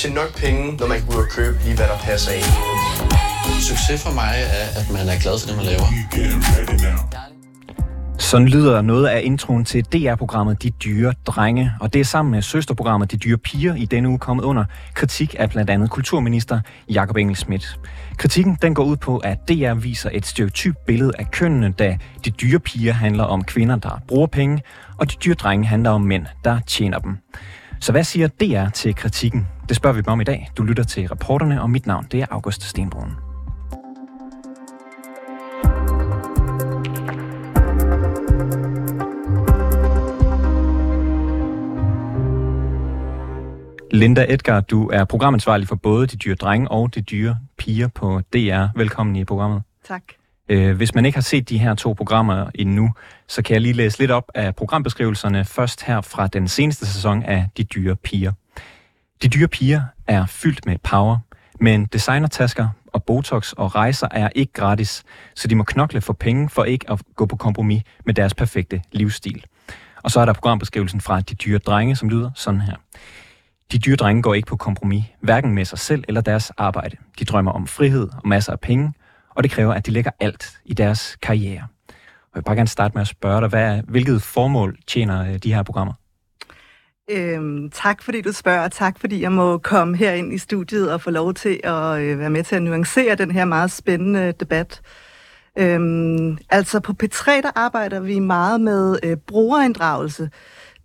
tjent nok penge, når man kan gå ud og købe lige, hvad der passer ind. Succes for mig er, at man er glad for det, man laver. Sådan lyder noget af introen til DR-programmet De Dyre Drenge, og det er sammen med søsterprogrammet De Dyre Piger i denne uge kommet under kritik af blandt andet kulturminister Jakob Engelsmidt. Kritikken den går ud på, at DR viser et stereotyp billede af kønnene, da De Dyre Piger handler om kvinder, der bruger penge, og De Dyre Drenge handler om mænd, der tjener dem. Så hvad siger DR til kritikken? Det spørger vi dem om i dag. Du lytter til reporterne, og mit navn det er August Stenbrun. Linda Edgar, du er programansvarlig for både De Dyre Drenge og De Dyre Piger på DR. Velkommen i programmet. Tak. Øh, hvis man ikke har set de her to programmer endnu, så kan jeg lige læse lidt op af programbeskrivelserne først her fra den seneste sæson af De Dyre Piger. De Dyre Piger er fyldt med power, men designertasker og botox og rejser er ikke gratis, så de må knokle for penge for ikke at gå på kompromis med deres perfekte livsstil. Og så er der programbeskrivelsen fra De Dyre Drenge, som lyder sådan her. De dyre drenge går ikke på kompromis, hverken med sig selv eller deres arbejde. De drømmer om frihed og masser af penge, og det kræver, at de lægger alt i deres karriere. Og jeg vil bare gerne starte med at spørge dig, hvad, hvilket formål tjener øh, de her programmer? Øhm, tak fordi du spørger, og tak fordi jeg må komme her ind i studiet og få lov til at øh, være med til at nuancere den her meget spændende debat. Øhm, altså på P3 der arbejder vi meget med øh, brugerinddragelse.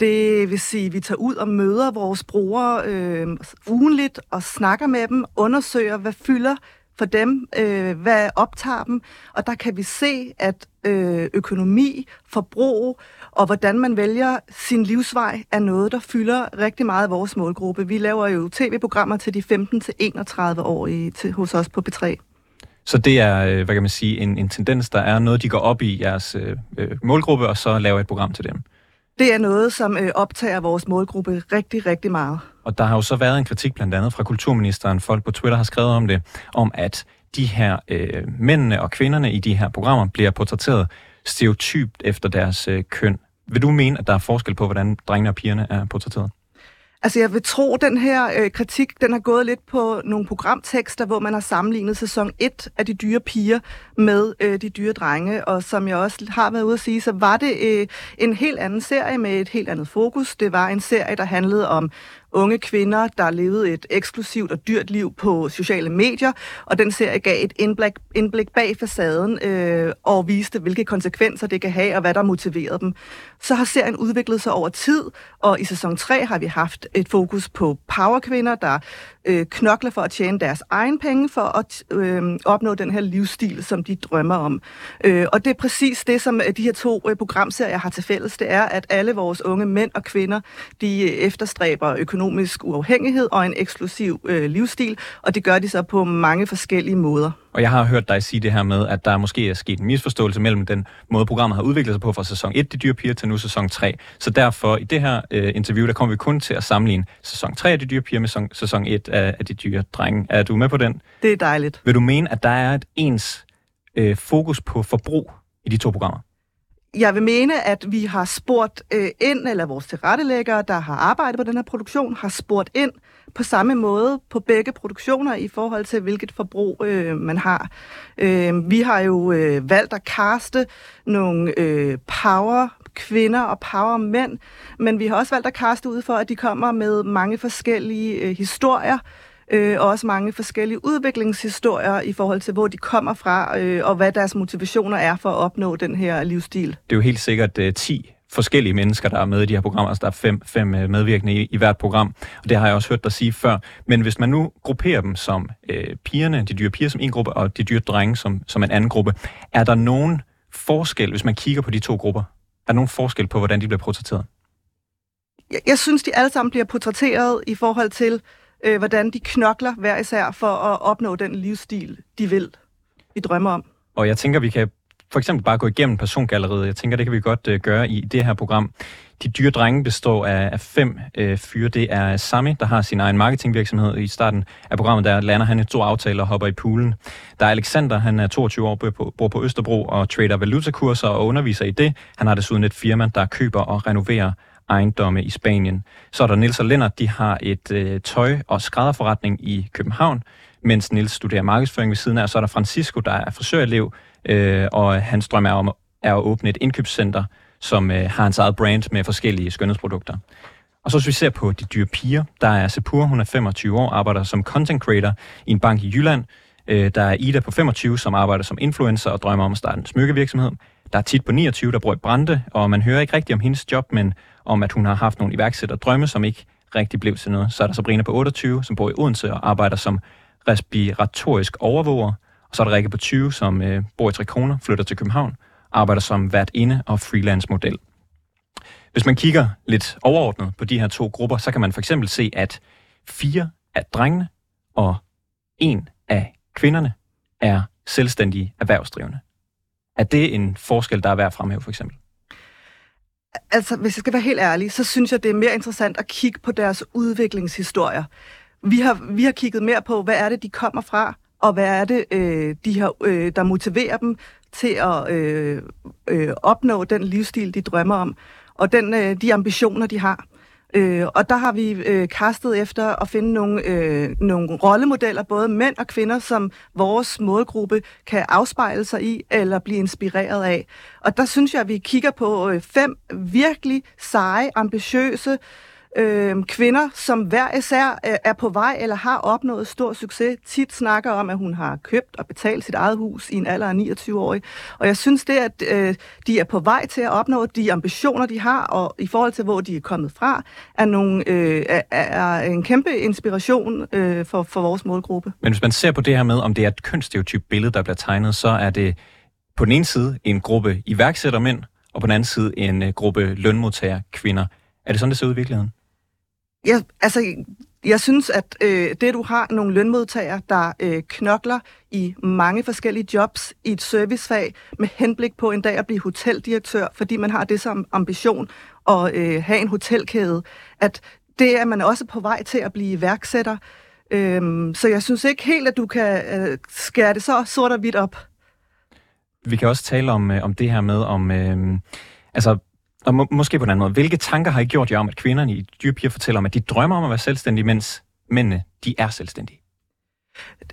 Det vil sige, at vi tager ud og møder vores brugere øh, ugenligt og snakker med dem, undersøger, hvad fylder for dem, øh, hvad optager dem, og der kan vi se, at øh, økonomi, forbrug og hvordan man vælger sin livsvej er noget, der fylder rigtig meget af vores målgruppe. Vi laver jo tv-programmer til de 15-31-årige til, hos os på P3. Så det er, øh, hvad kan man sige, en, en tendens, der er noget, de går op i jeres øh, øh målgruppe, og så laver et program til dem? Det er noget, som øh, optager vores målgruppe rigtig, rigtig meget. Og der har jo så været en kritik blandt andet fra kulturministeren. Folk på Twitter har skrevet om det, om at de her øh, mændene og kvinderne i de her programmer bliver portrætteret stereotypt efter deres øh, køn. Vil du mene, at der er forskel på, hvordan drengene og pigerne er portrætteret? Altså jeg vil tro, at den her øh, kritik, den har gået lidt på nogle programtekster, hvor man har sammenlignet sæson 1 af de dyre piger med øh, de dyre drenge. Og som jeg også har været ude at sige, så var det øh, en helt anden serie med et helt andet fokus. Det var en serie, der handlede om unge kvinder, der levede et eksklusivt og dyrt liv på sociale medier, og den serie gav et indblik, indblik bag facaden øh, og viste, hvilke konsekvenser det kan have, og hvad der motiverede dem. Så har serien udviklet sig over tid, og i sæson 3 har vi haft et fokus på powerkvinder, der øh, knokler for at tjene deres egen penge, for at øh, opnå den her livsstil, som de drømmer om. Øh, og det er præcis det, som øh, de her to øh, programserier har til fælles. Det er, at alle vores unge mænd og kvinder, de øh, efterstræber økonomisk uafhængighed og en eksklusiv øh, livsstil, og det gør de så på mange forskellige måder. Og jeg har hørt dig sige det her med, at der måske er sket en misforståelse mellem den måde, programmet har udviklet sig på fra sæson 1, De Dyre Piger, til nu sæson 3. Så derfor i det her øh, interview, der kommer vi kun til at sammenligne sæson 3 af De Dyre Piger med sæson, sæson 1 af, af De Dyre Drenge. Er du med på den? Det er dejligt. Vil du mene, at der er et ens øh, fokus på forbrug i de to programmer? Jeg vil mene, at vi har spurgt øh, ind, eller vores tilrettelæggere, der har arbejdet på den her produktion, har spurgt ind på samme måde på begge produktioner i forhold til, hvilket forbrug øh, man har. Øh, vi har jo øh, valgt at kaste nogle øh, power kvinder og power mænd, men vi har også valgt at kaste ud for, at de kommer med mange forskellige øh, historier, øh, og også mange forskellige udviklingshistorier i forhold til, hvor de kommer fra, øh, og hvad deres motivationer er for at opnå den her livsstil. Det er jo helt sikkert øh, 10 forskellige mennesker, der er med i de her programmer. Altså, der er fem, fem øh, medvirkende i, i hvert program, og det har jeg også hørt dig sige før. Men hvis man nu grupperer dem som øh, pigerne, de dyre piger som en gruppe, og de dyre drenge som, som en anden gruppe, er der nogen forskel, hvis man kigger på de to grupper? Er der nogen forskel på, hvordan de bliver portrætteret? Jeg, jeg synes, de alle sammen bliver portrætteret i forhold til, øh, hvordan de knokler hver især for at opnå den livsstil, de vil, de drømmer om. Og jeg tænker, vi kan for eksempel bare gå igennem persongalleriet. Jeg tænker, det kan vi godt øh, gøre i det her program. De dyre drenge består af, af fem øh, fyre. Det er Sami, der har sin egen marketingvirksomhed. I starten af programmet, der lander han to aftaler og hopper i poolen. Der er Alexander, han er 22 år, bor på, bor på Østerbro og trader valutakurser og underviser i det. Han har desuden et firma, der køber og renoverer ejendomme i Spanien. Så er der Nils og Lennart, de har et øh, tøj- og skrædderforretning i København, mens Nils studerer markedsføring ved siden af. Og så er der Francisco, der er frisørelev, øh, og hans drøm er, om, er at åbne et indkøbscenter, som øh, har hans eget brand med forskellige skønhedsprodukter. Og så hvis vi ser på de dyre piger, der er Sepur, hun er 25 år, arbejder som content creator i en bank i Jylland. Øh, der er Ida på 25, som arbejder som influencer og drømmer om at starte en smykkevirksomhed. Der er tit på 29, der bor i Brande, og man hører ikke rigtigt om hendes job, men om at hun har haft nogle iværksætterdrømme, som ikke rigtig blev til noget. Så er der Sabrina på 28, som bor i Odense og arbejder som respiratorisk overvåger. Og så er der Rikke på 20, som øh, bor i Trikona, flytter til København, arbejder som vært inde og freelance model. Hvis man kigger lidt overordnet på de her to grupper, så kan man for eksempel se, at fire af drengene og en af kvinderne er selvstændige erhvervsdrivende. Er det en forskel, der er værd at fremhæve, for eksempel? Altså, hvis jeg skal være helt ærlig, så synes jeg, det er mere interessant at kigge på deres udviklingshistorier. Vi har, vi har kigget mere på, hvad er det, de kommer fra, og hvad er det, øh, de har, øh, der motiverer dem til at øh, øh, opnå den livsstil, de drømmer om, og den, øh, de ambitioner, de har. Øh, og der har vi øh, kastet efter at finde nogle, øh, nogle rollemodeller, både mænd og kvinder, som vores målgruppe kan afspejle sig i eller blive inspireret af. Og der synes jeg, at vi kigger på øh, fem virkelig seje, ambitiøse øh, kvinder, som hver især er på vej eller har opnået stor succes, tit snakker om, at hun har købt og betalt sit eget hus i en alder af 29 år. Og jeg synes det, at øh, de er på vej til at opnå de ambitioner, de har, og i forhold til, hvor de er kommet fra, er, nogle, øh, er, er en kæmpe inspiration øh, for, for vores målgruppe. Men hvis man ser på det her med, om det er et kønsstereotyp billede, der bliver tegnet, så er det på den ene side en gruppe iværksættermænd, og på den anden side en øh, gruppe lønmodtager kvinder. Er det sådan, det ser ud i virkeligheden? Jeg, altså, jeg synes, at øh, det, du har nogle lønmodtagere, der øh, knokler i mange forskellige jobs i et servicefag med henblik på en dag at blive hoteldirektør, fordi man har det som ambition at øh, have en hotelkæde, at det er man også på vej til at blive iværksætter. Øhm, så jeg synes ikke helt, at du kan øh, skære det så sort og hvidt op. Vi kan også tale om, øh, om det her med, om øh, altså og må, måske på en anden måde. Hvilke tanker har I gjort jer om, at kvinderne i dyrepiger fortæller om, at de drømmer om at være selvstændige, mens mændene, de er selvstændige?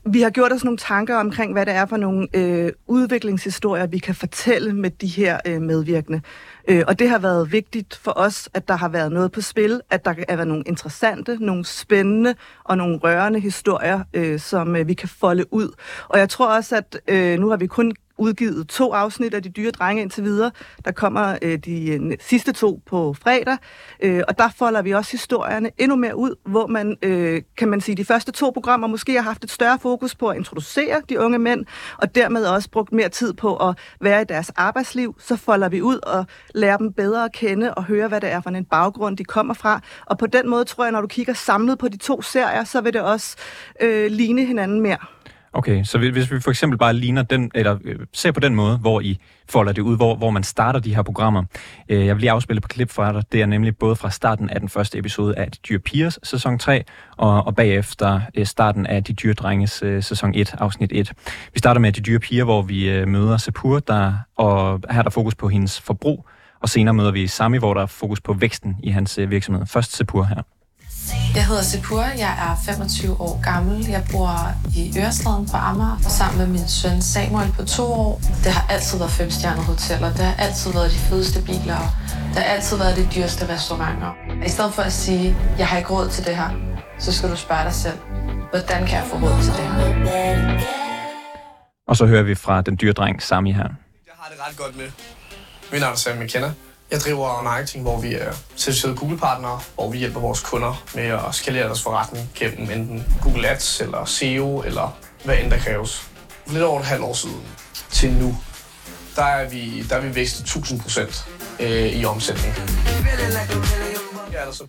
Vi har gjort os nogle tanker omkring, hvad det er for nogle øh, udviklingshistorier, vi kan fortælle med de her øh, medvirkende. Øh, og det har været vigtigt for os, at der har været noget på spil, at der er været nogle interessante, nogle spændende og nogle rørende historier, øh, som øh, vi kan folde ud. Og jeg tror også, at øh, nu har vi kun udgivet to afsnit af De Dyre Drenge indtil videre. Der kommer øh, de øh, sidste to på fredag, øh, og der folder vi også historierne endnu mere ud, hvor man, øh, kan man sige, de første to programmer måske har haft et større fokus på at introducere de unge mænd, og dermed også brugt mere tid på at være i deres arbejdsliv. Så folder vi ud og lærer dem bedre at kende og høre, hvad det er for en baggrund, de kommer fra. Og på den måde tror jeg, når du kigger samlet på de to serier, så vil det også øh, ligne hinanden mere. Okay, så hvis vi for eksempel bare ligner den, eller øh, ser på den måde, hvor I folder det ud, hvor, hvor man starter de her programmer. Øh, jeg vil lige afspille på klip fra dig. Det er nemlig både fra starten af den første episode af De Dyre Pigers sæson 3, og, og bagefter øh, starten af De Dyre Drenges øh, sæson 1, afsnit 1. Vi starter med De Dyre Piger, hvor vi øh, møder Sapur, der, og her er der fokus på hendes forbrug, og senere møder vi Sami, hvor der er fokus på væksten i hans øh, virksomhed. Først Sapur her. Jeg hedder Sepur, jeg er 25 år gammel. Jeg bor i Ørestaden på Amager sammen med min søn Samuel på to år. Det har altid været femstjernede hoteller. Det har altid været de fedeste biler. Det har altid været de dyreste restauranter. I stedet for at sige, jeg har ikke råd til det her, så skal du spørge dig selv, hvordan kan jeg få råd til det her? Og så hører vi fra den dyre dreng Sami her. Jeg har det ret godt med. Mit navn er Sam McKenna. Jeg driver marketing, hvor vi er certificerede Google-partnere, hvor vi hjælper vores kunder med at skalere deres forretning gennem enten Google Ads eller SEO eller hvad end der kræves. For lidt over et halvt år siden til nu, der er vi, der er vi vækstet 1000 procent øh, i omsætning. Altså.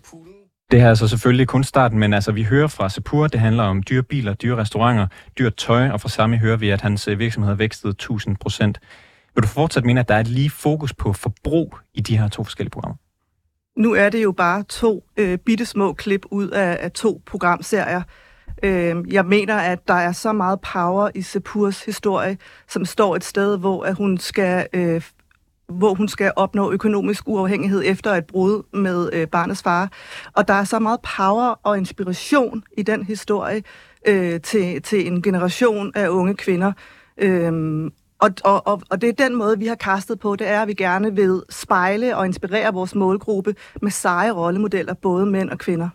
Det her er altså selvfølgelig kun starten, men altså vi hører fra Sepur, det handler om dyre biler, dyre restauranter, dyrt tøj, og fra Sami hører vi, at hans øh, virksomhed har vækstet 1000 procent. Vil du fortsat mene, at der er et lige fokus på forbrug i de her to forskellige programmer? Nu er det jo bare to øh, bitte små klip ud af, af to programserier. Øh, jeg mener, at der er så meget power i Sepurs historie, som står et sted, hvor at hun skal øh, hvor hun skal opnå økonomisk uafhængighed efter et brud med øh, barnets far. Og der er så meget power og inspiration i den historie øh, til, til en generation af unge kvinder. Øhm, og, og, og, og det er den måde, vi har kastet på, det er, at vi gerne vil spejle og inspirere vores målgruppe med seje rollemodeller, både mænd og kvinder.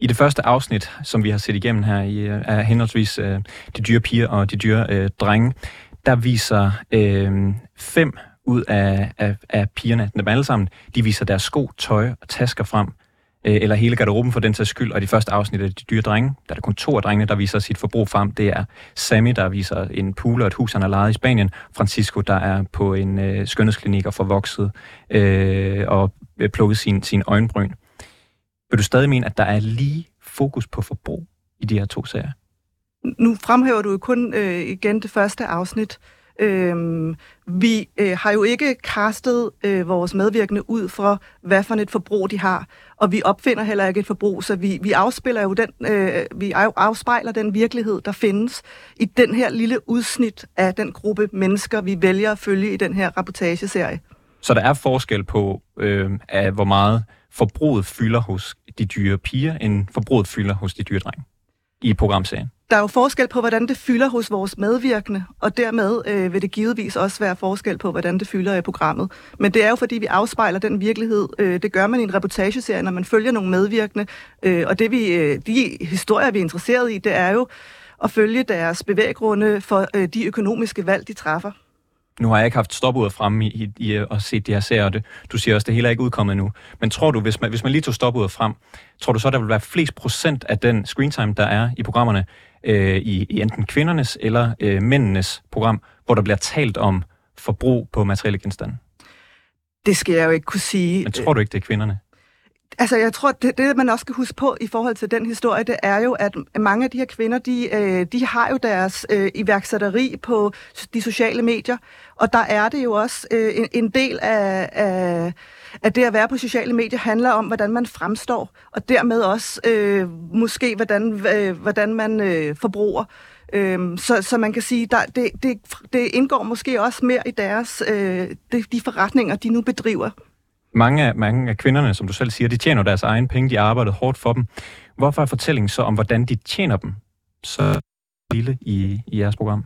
I det første afsnit, som vi har set igennem her, i, øh, er henholdsvis øh, de dyre piger og de dyre øh, drenge, der viser øh, fem ud af, af, af pigerne, dem alle sammen, de viser deres sko, tøj og tasker frem, Øh, eller hele garderoben for den sags skyld, og de første afsnit af De Dyre Drenge, der er der kun to af drengene, der viser sit forbrug frem. Det er Sammy, der viser en pool og et hus, han har lejet i Spanien. Francisco, der er på en øh, skønhedsklinik og forvokset øh, og øh, plukket sin, sin øjenbryn. Vil du stadig mene, at der er lige fokus på forbrug i de her to sager? Nu fremhæver du jo kun øh, igen det første afsnit. Øhm, vi øh, har jo ikke kastet øh, vores medvirkende ud fra, hvad for et forbrug de har, og vi opfinder heller ikke et forbrug, så vi, vi afspiller jo den, øh, vi afspejler den virkelighed, der findes i den her lille udsnit af den gruppe mennesker, vi vælger at følge i den her rapportageserie. Så der er forskel på, øh, af hvor meget forbruget fylder hos de dyre piger, end forbruget fylder hos de dyre drenge i programserien? Der er jo forskel på, hvordan det fylder hos vores medvirkende, og dermed øh, vil det givetvis også være forskel på, hvordan det fylder i programmet. Men det er jo, fordi vi afspejler den virkelighed. Øh, det gør man i en reportageserie, når man følger nogle medvirkende. Øh, og det vi, øh, de historier, vi er interesseret i, det er jo at følge deres bevæggrunde for øh, de økonomiske valg, de træffer. Nu har jeg ikke haft stopuret fremme i, i, i at se de her serier, og det, du siger også, det hele er ikke udkommet nu. Men tror du, hvis man, hvis man lige tog stopuret frem, tror du så, der vil være flest procent af den screentime, der er i programmerne, øh, i, i enten kvindernes eller øh, mændenes program, hvor der bliver talt om forbrug på materielle genstande? Det skal jeg jo ikke kunne sige. Men tror du ikke, det er kvinderne? Altså, jeg tror, det, det, man også skal huske på i forhold til den historie, det er jo, at mange af de her kvinder, de, øh, de har jo deres øh, iværksætteri på de sociale medier, og der er det jo også øh, en, en del af, af, af det at være på sociale medier handler om, hvordan man fremstår, og dermed også øh, måske, hvordan, øh, hvordan man øh, forbruger. Øhm, så, så man kan sige, der, det, det, det indgår måske også mere i deres øh, de, de forretninger, de nu bedriver mange af, mange af kvinderne, som du selv siger, de tjener deres egen penge, de har arbejdet hårdt for dem. Hvorfor er fortællingen så om, hvordan de tjener dem, så lille i, i jeres program?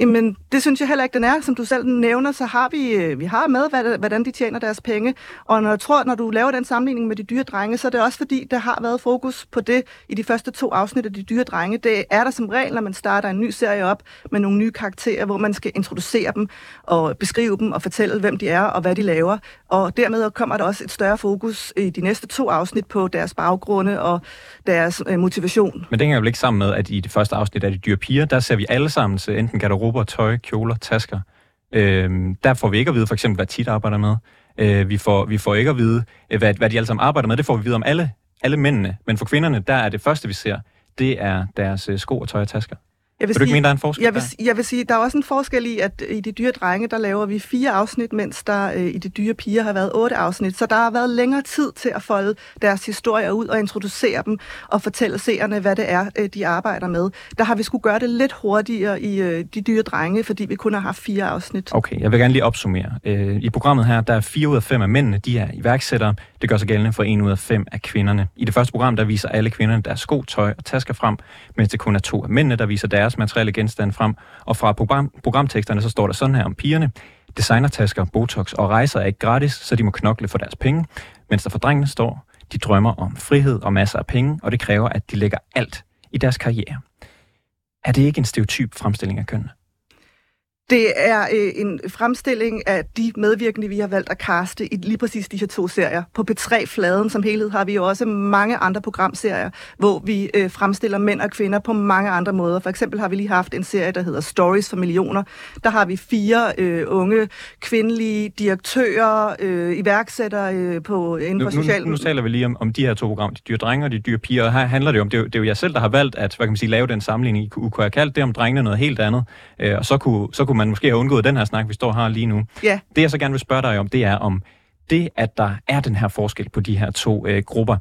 Jamen, det synes jeg heller ikke, den er. Som du selv nævner, så har vi, øh, vi har med, hvordan de tjener deres penge. Og når jeg tror, når du laver den sammenligning med de dyre drenge, så er det også fordi, der har været fokus på det i de første to afsnit af de dyre drenge. Det er der som regel, når man starter en ny serie op med nogle nye karakterer, hvor man skal introducere dem og beskrive dem og fortælle, hvem de er og hvad de laver. Og dermed kommer der også et større fokus i de næste to afsnit på deres baggrunde og deres øh, motivation. Men det hænger jo ikke sammen med, at i det første afsnit af de dyre piger, der ser vi alle sammen enten garderobe garderober, tøj, kjoler, tasker. Øh, der får vi ikke at vide, for eksempel, hvad tit arbejder med. Øh, vi, får, vi får ikke at vide, øh, hvad, hvad de alle sammen arbejder med. Det får vi vide om alle, alle mændene. Men for kvinderne, der er det første, vi ser, det er deres øh, sko og tøj og tasker. Jeg vil, vil du sige, ikke mene, der er en forskel jeg vil, der? jeg vil sige, der er også en forskel i, at i de dyre drenge, der laver vi fire afsnit, mens der øh, i de dyre piger har været otte afsnit. Så der har været længere tid til at folde deres historier ud og introducere dem og fortælle seerne, hvad det er, øh, de arbejder med. Der har vi skulle gøre det lidt hurtigere i øh, de dyre drenge, fordi vi kun har haft fire afsnit. Okay, jeg vil gerne lige opsummere. Øh, I programmet her, der er fire ud af fem af mændene, de er iværksættere. Det gør sig gældende for en ud af fem af kvinderne. I det første program, der viser alle kvinderne deres sko, tøj og tasker frem, mens det kun er to af mændene, der viser deres materielle genstande frem. Og fra program, programteksterne så står der sådan her om pigerne. Designertasker, botox og rejser er ikke gratis, så de må knokle for deres penge. Mens der for drengene står, de drømmer om frihed og masser af penge, og det kræver, at de lægger alt i deres karriere. Er det ikke en stereotyp fremstilling af køn? Det er øh, en fremstilling af de medvirkende, vi har valgt at kaste i lige præcis de her to serier. På P3-fladen som helhed har vi jo også mange andre programserier, hvor vi øh, fremstiller mænd og kvinder på mange andre måder. For eksempel har vi lige haft en serie, der hedder Stories for Millioner. Der har vi fire øh, unge kvindelige direktører, øh, iværksættere øh, på, inden for social... Nu, nu taler vi lige om, om de her to programmer, de dyre drenge og de dyre piger, og her handler det jo om, det er, det er jo jeg selv, der har valgt at hvad kan man sige, lave den sammenligning. I kunne have kaldt det om drengene noget helt andet, øh, og så kunne, så kunne man måske have undgået den her snak, vi står her lige nu. Ja. Det jeg så gerne vil spørge dig om, det er om det, at der er den her forskel på de her to øh, grupper.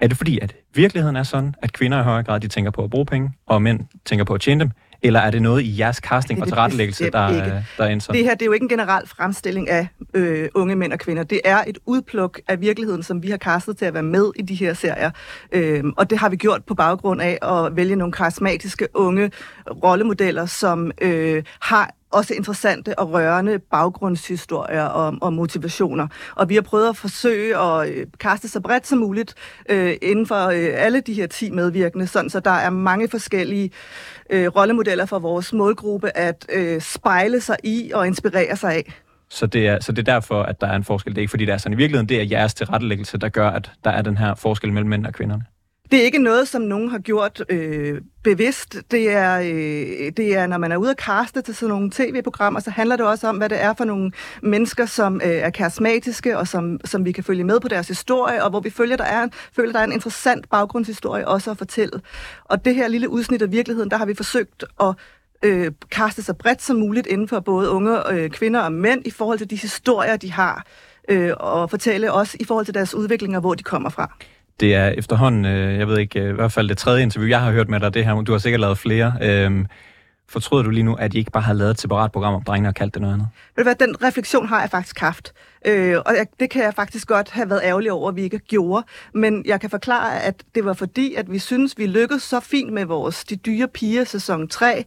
Er det fordi, at virkeligheden er sådan, at kvinder i højere grad de tænker på at bruge penge, og mænd tænker på at tjene dem? Eller er det noget i jeres casting og tilrettelæggelse, der, ikke. der er indsatt? Det her det er jo ikke en generel fremstilling af øh, unge mænd og kvinder. Det er et udpluk af virkeligheden, som vi har kastet til at være med i de her serier. Øh, og det har vi gjort på baggrund af at vælge nogle karismatiske unge rollemodeller, som øh, har også interessante og rørende baggrundshistorier og, og motivationer. Og vi har prøvet at forsøge at øh, kaste så bredt som muligt øh, inden for øh, alle de her 10 medvirkende, sådan så der er mange forskellige øh, rollemodeller for vores målgruppe at øh, spejle sig i og inspirere sig af. Så det, er, så det er derfor, at der er en forskel. Det er ikke fordi, det er sådan. I virkeligheden, det er jeres tilrettelæggelse, der gør, at der er den her forskel mellem mænd og kvinderne. Det er ikke noget, som nogen har gjort øh, bevidst. Det er, øh, det er, når man er ude at kaste til sådan nogle tv-programmer, så handler det også om, hvad det er for nogle mennesker, som øh, er karismatiske, og som, som vi kan følge med på deres historie, og hvor vi følger, der er, føler, der er en interessant baggrundshistorie også at fortælle. Og det her lille udsnit af virkeligheden, der har vi forsøgt at øh, kaste så bredt som muligt inden for både unge øh, kvinder og mænd i forhold til de historier, de har, øh, og fortælle også i forhold til deres udvikling og hvor de kommer fra. Det er efterhånden, øh, jeg ved ikke, øh, i hvert fald det tredje interview, jeg har hørt med dig, det her, du har sikkert lavet flere. Øh, fortryder du lige nu, at I ikke bare har lavet et separat program om drengene og kaldt det noget andet? Ved du hvad, den refleksion har jeg faktisk haft. Øh, og jeg, det kan jeg faktisk godt have været ærgerlig over, at vi ikke gjorde. Men jeg kan forklare, at det var fordi, at vi synes, vi lykkedes så fint med vores De Dyre Piger sæson 3.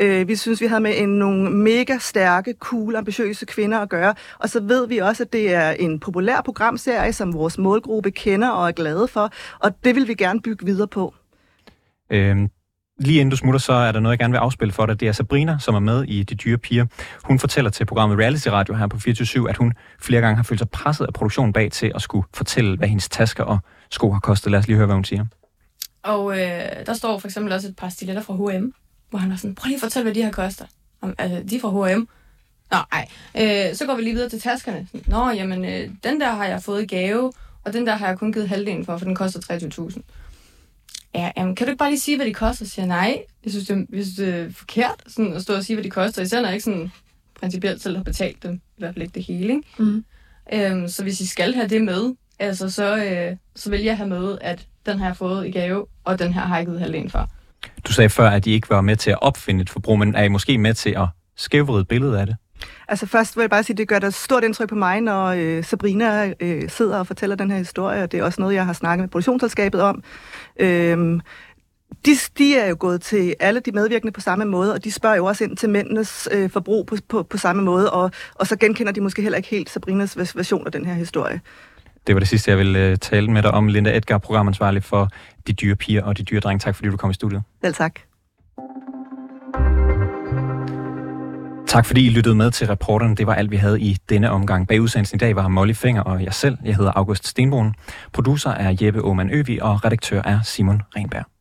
Øh, vi synes, vi havde med en, nogle mega stærke, cool, ambitiøse kvinder at gøre. Og så ved vi også, at det er en populær programserie, som vores målgruppe kender og er glade for. Og det vil vi gerne bygge videre på. Øh, Lige inden du smutter, så er der noget, jeg gerne vil afspille for dig. Det er Sabrina, som er med i De Dyre Piger. Hun fortæller til programmet Reality Radio her på 24 at hun flere gange har følt sig presset af produktionen bag til at skulle fortælle, hvad hendes tasker og sko har kostet. Lad os lige høre, hvad hun siger. Og øh, der står for eksempel også et par stiletter fra H&M, hvor han var sådan, prøv lige at fortælle, hvad de her koster. Om, altså, de er fra H&M. Nå, ej. Øh, så går vi lige videre til taskerne. Sådan, Nå, jamen, øh, den der har jeg fået i gave, og den der har jeg kun givet halvdelen for, for den koster 23.000. Ja, jamen, kan du ikke bare lige sige, hvad de koster? Så siger jeg, nej, jeg synes, det, er, jeg synes, det er forkert sådan, at stå og sige, hvad de koster. Især når jeg ikke sådan principielt selv har betalt dem. I hvert fald ikke det hele, ikke? Mm. Øhm, så hvis I skal have det med, altså, så, øh, så vil jeg have med, at den har jeg fået i gave, og den her har jeg givet halvdelen for. Du sagde før, at I ikke var med til at opfinde et forbrug, men er I måske med til at skævvride billedet af det? Altså først vil jeg bare sige, at det gør der stort indtryk på mig, når øh, Sabrina øh, sidder og fortæller den her historie, og det er også noget, jeg har snakket med produktionsselskabet om. Øhm, de, de er jo gået til alle de medvirkende på samme måde, og de spørger jo også ind til mændenes øh, forbrug på, på, på samme måde, og, og så genkender de måske heller ikke helt Sabrinas vers- version af den her historie. Det var det sidste, jeg ville uh, tale med dig om. Linda Edgar, programansvarlig for De Dyre Piger og De Dyre Drenge. Tak fordi du kom i studiet. Selv tak. Tak fordi I lyttede med til reporterne. Det var alt, vi havde i denne omgang. Bag udsendelsen i dag var Molly Finger og jeg selv. Jeg hedder August Stenbrun. Producer er Jeppe Aumann Øvi, og redaktør er Simon Renberg.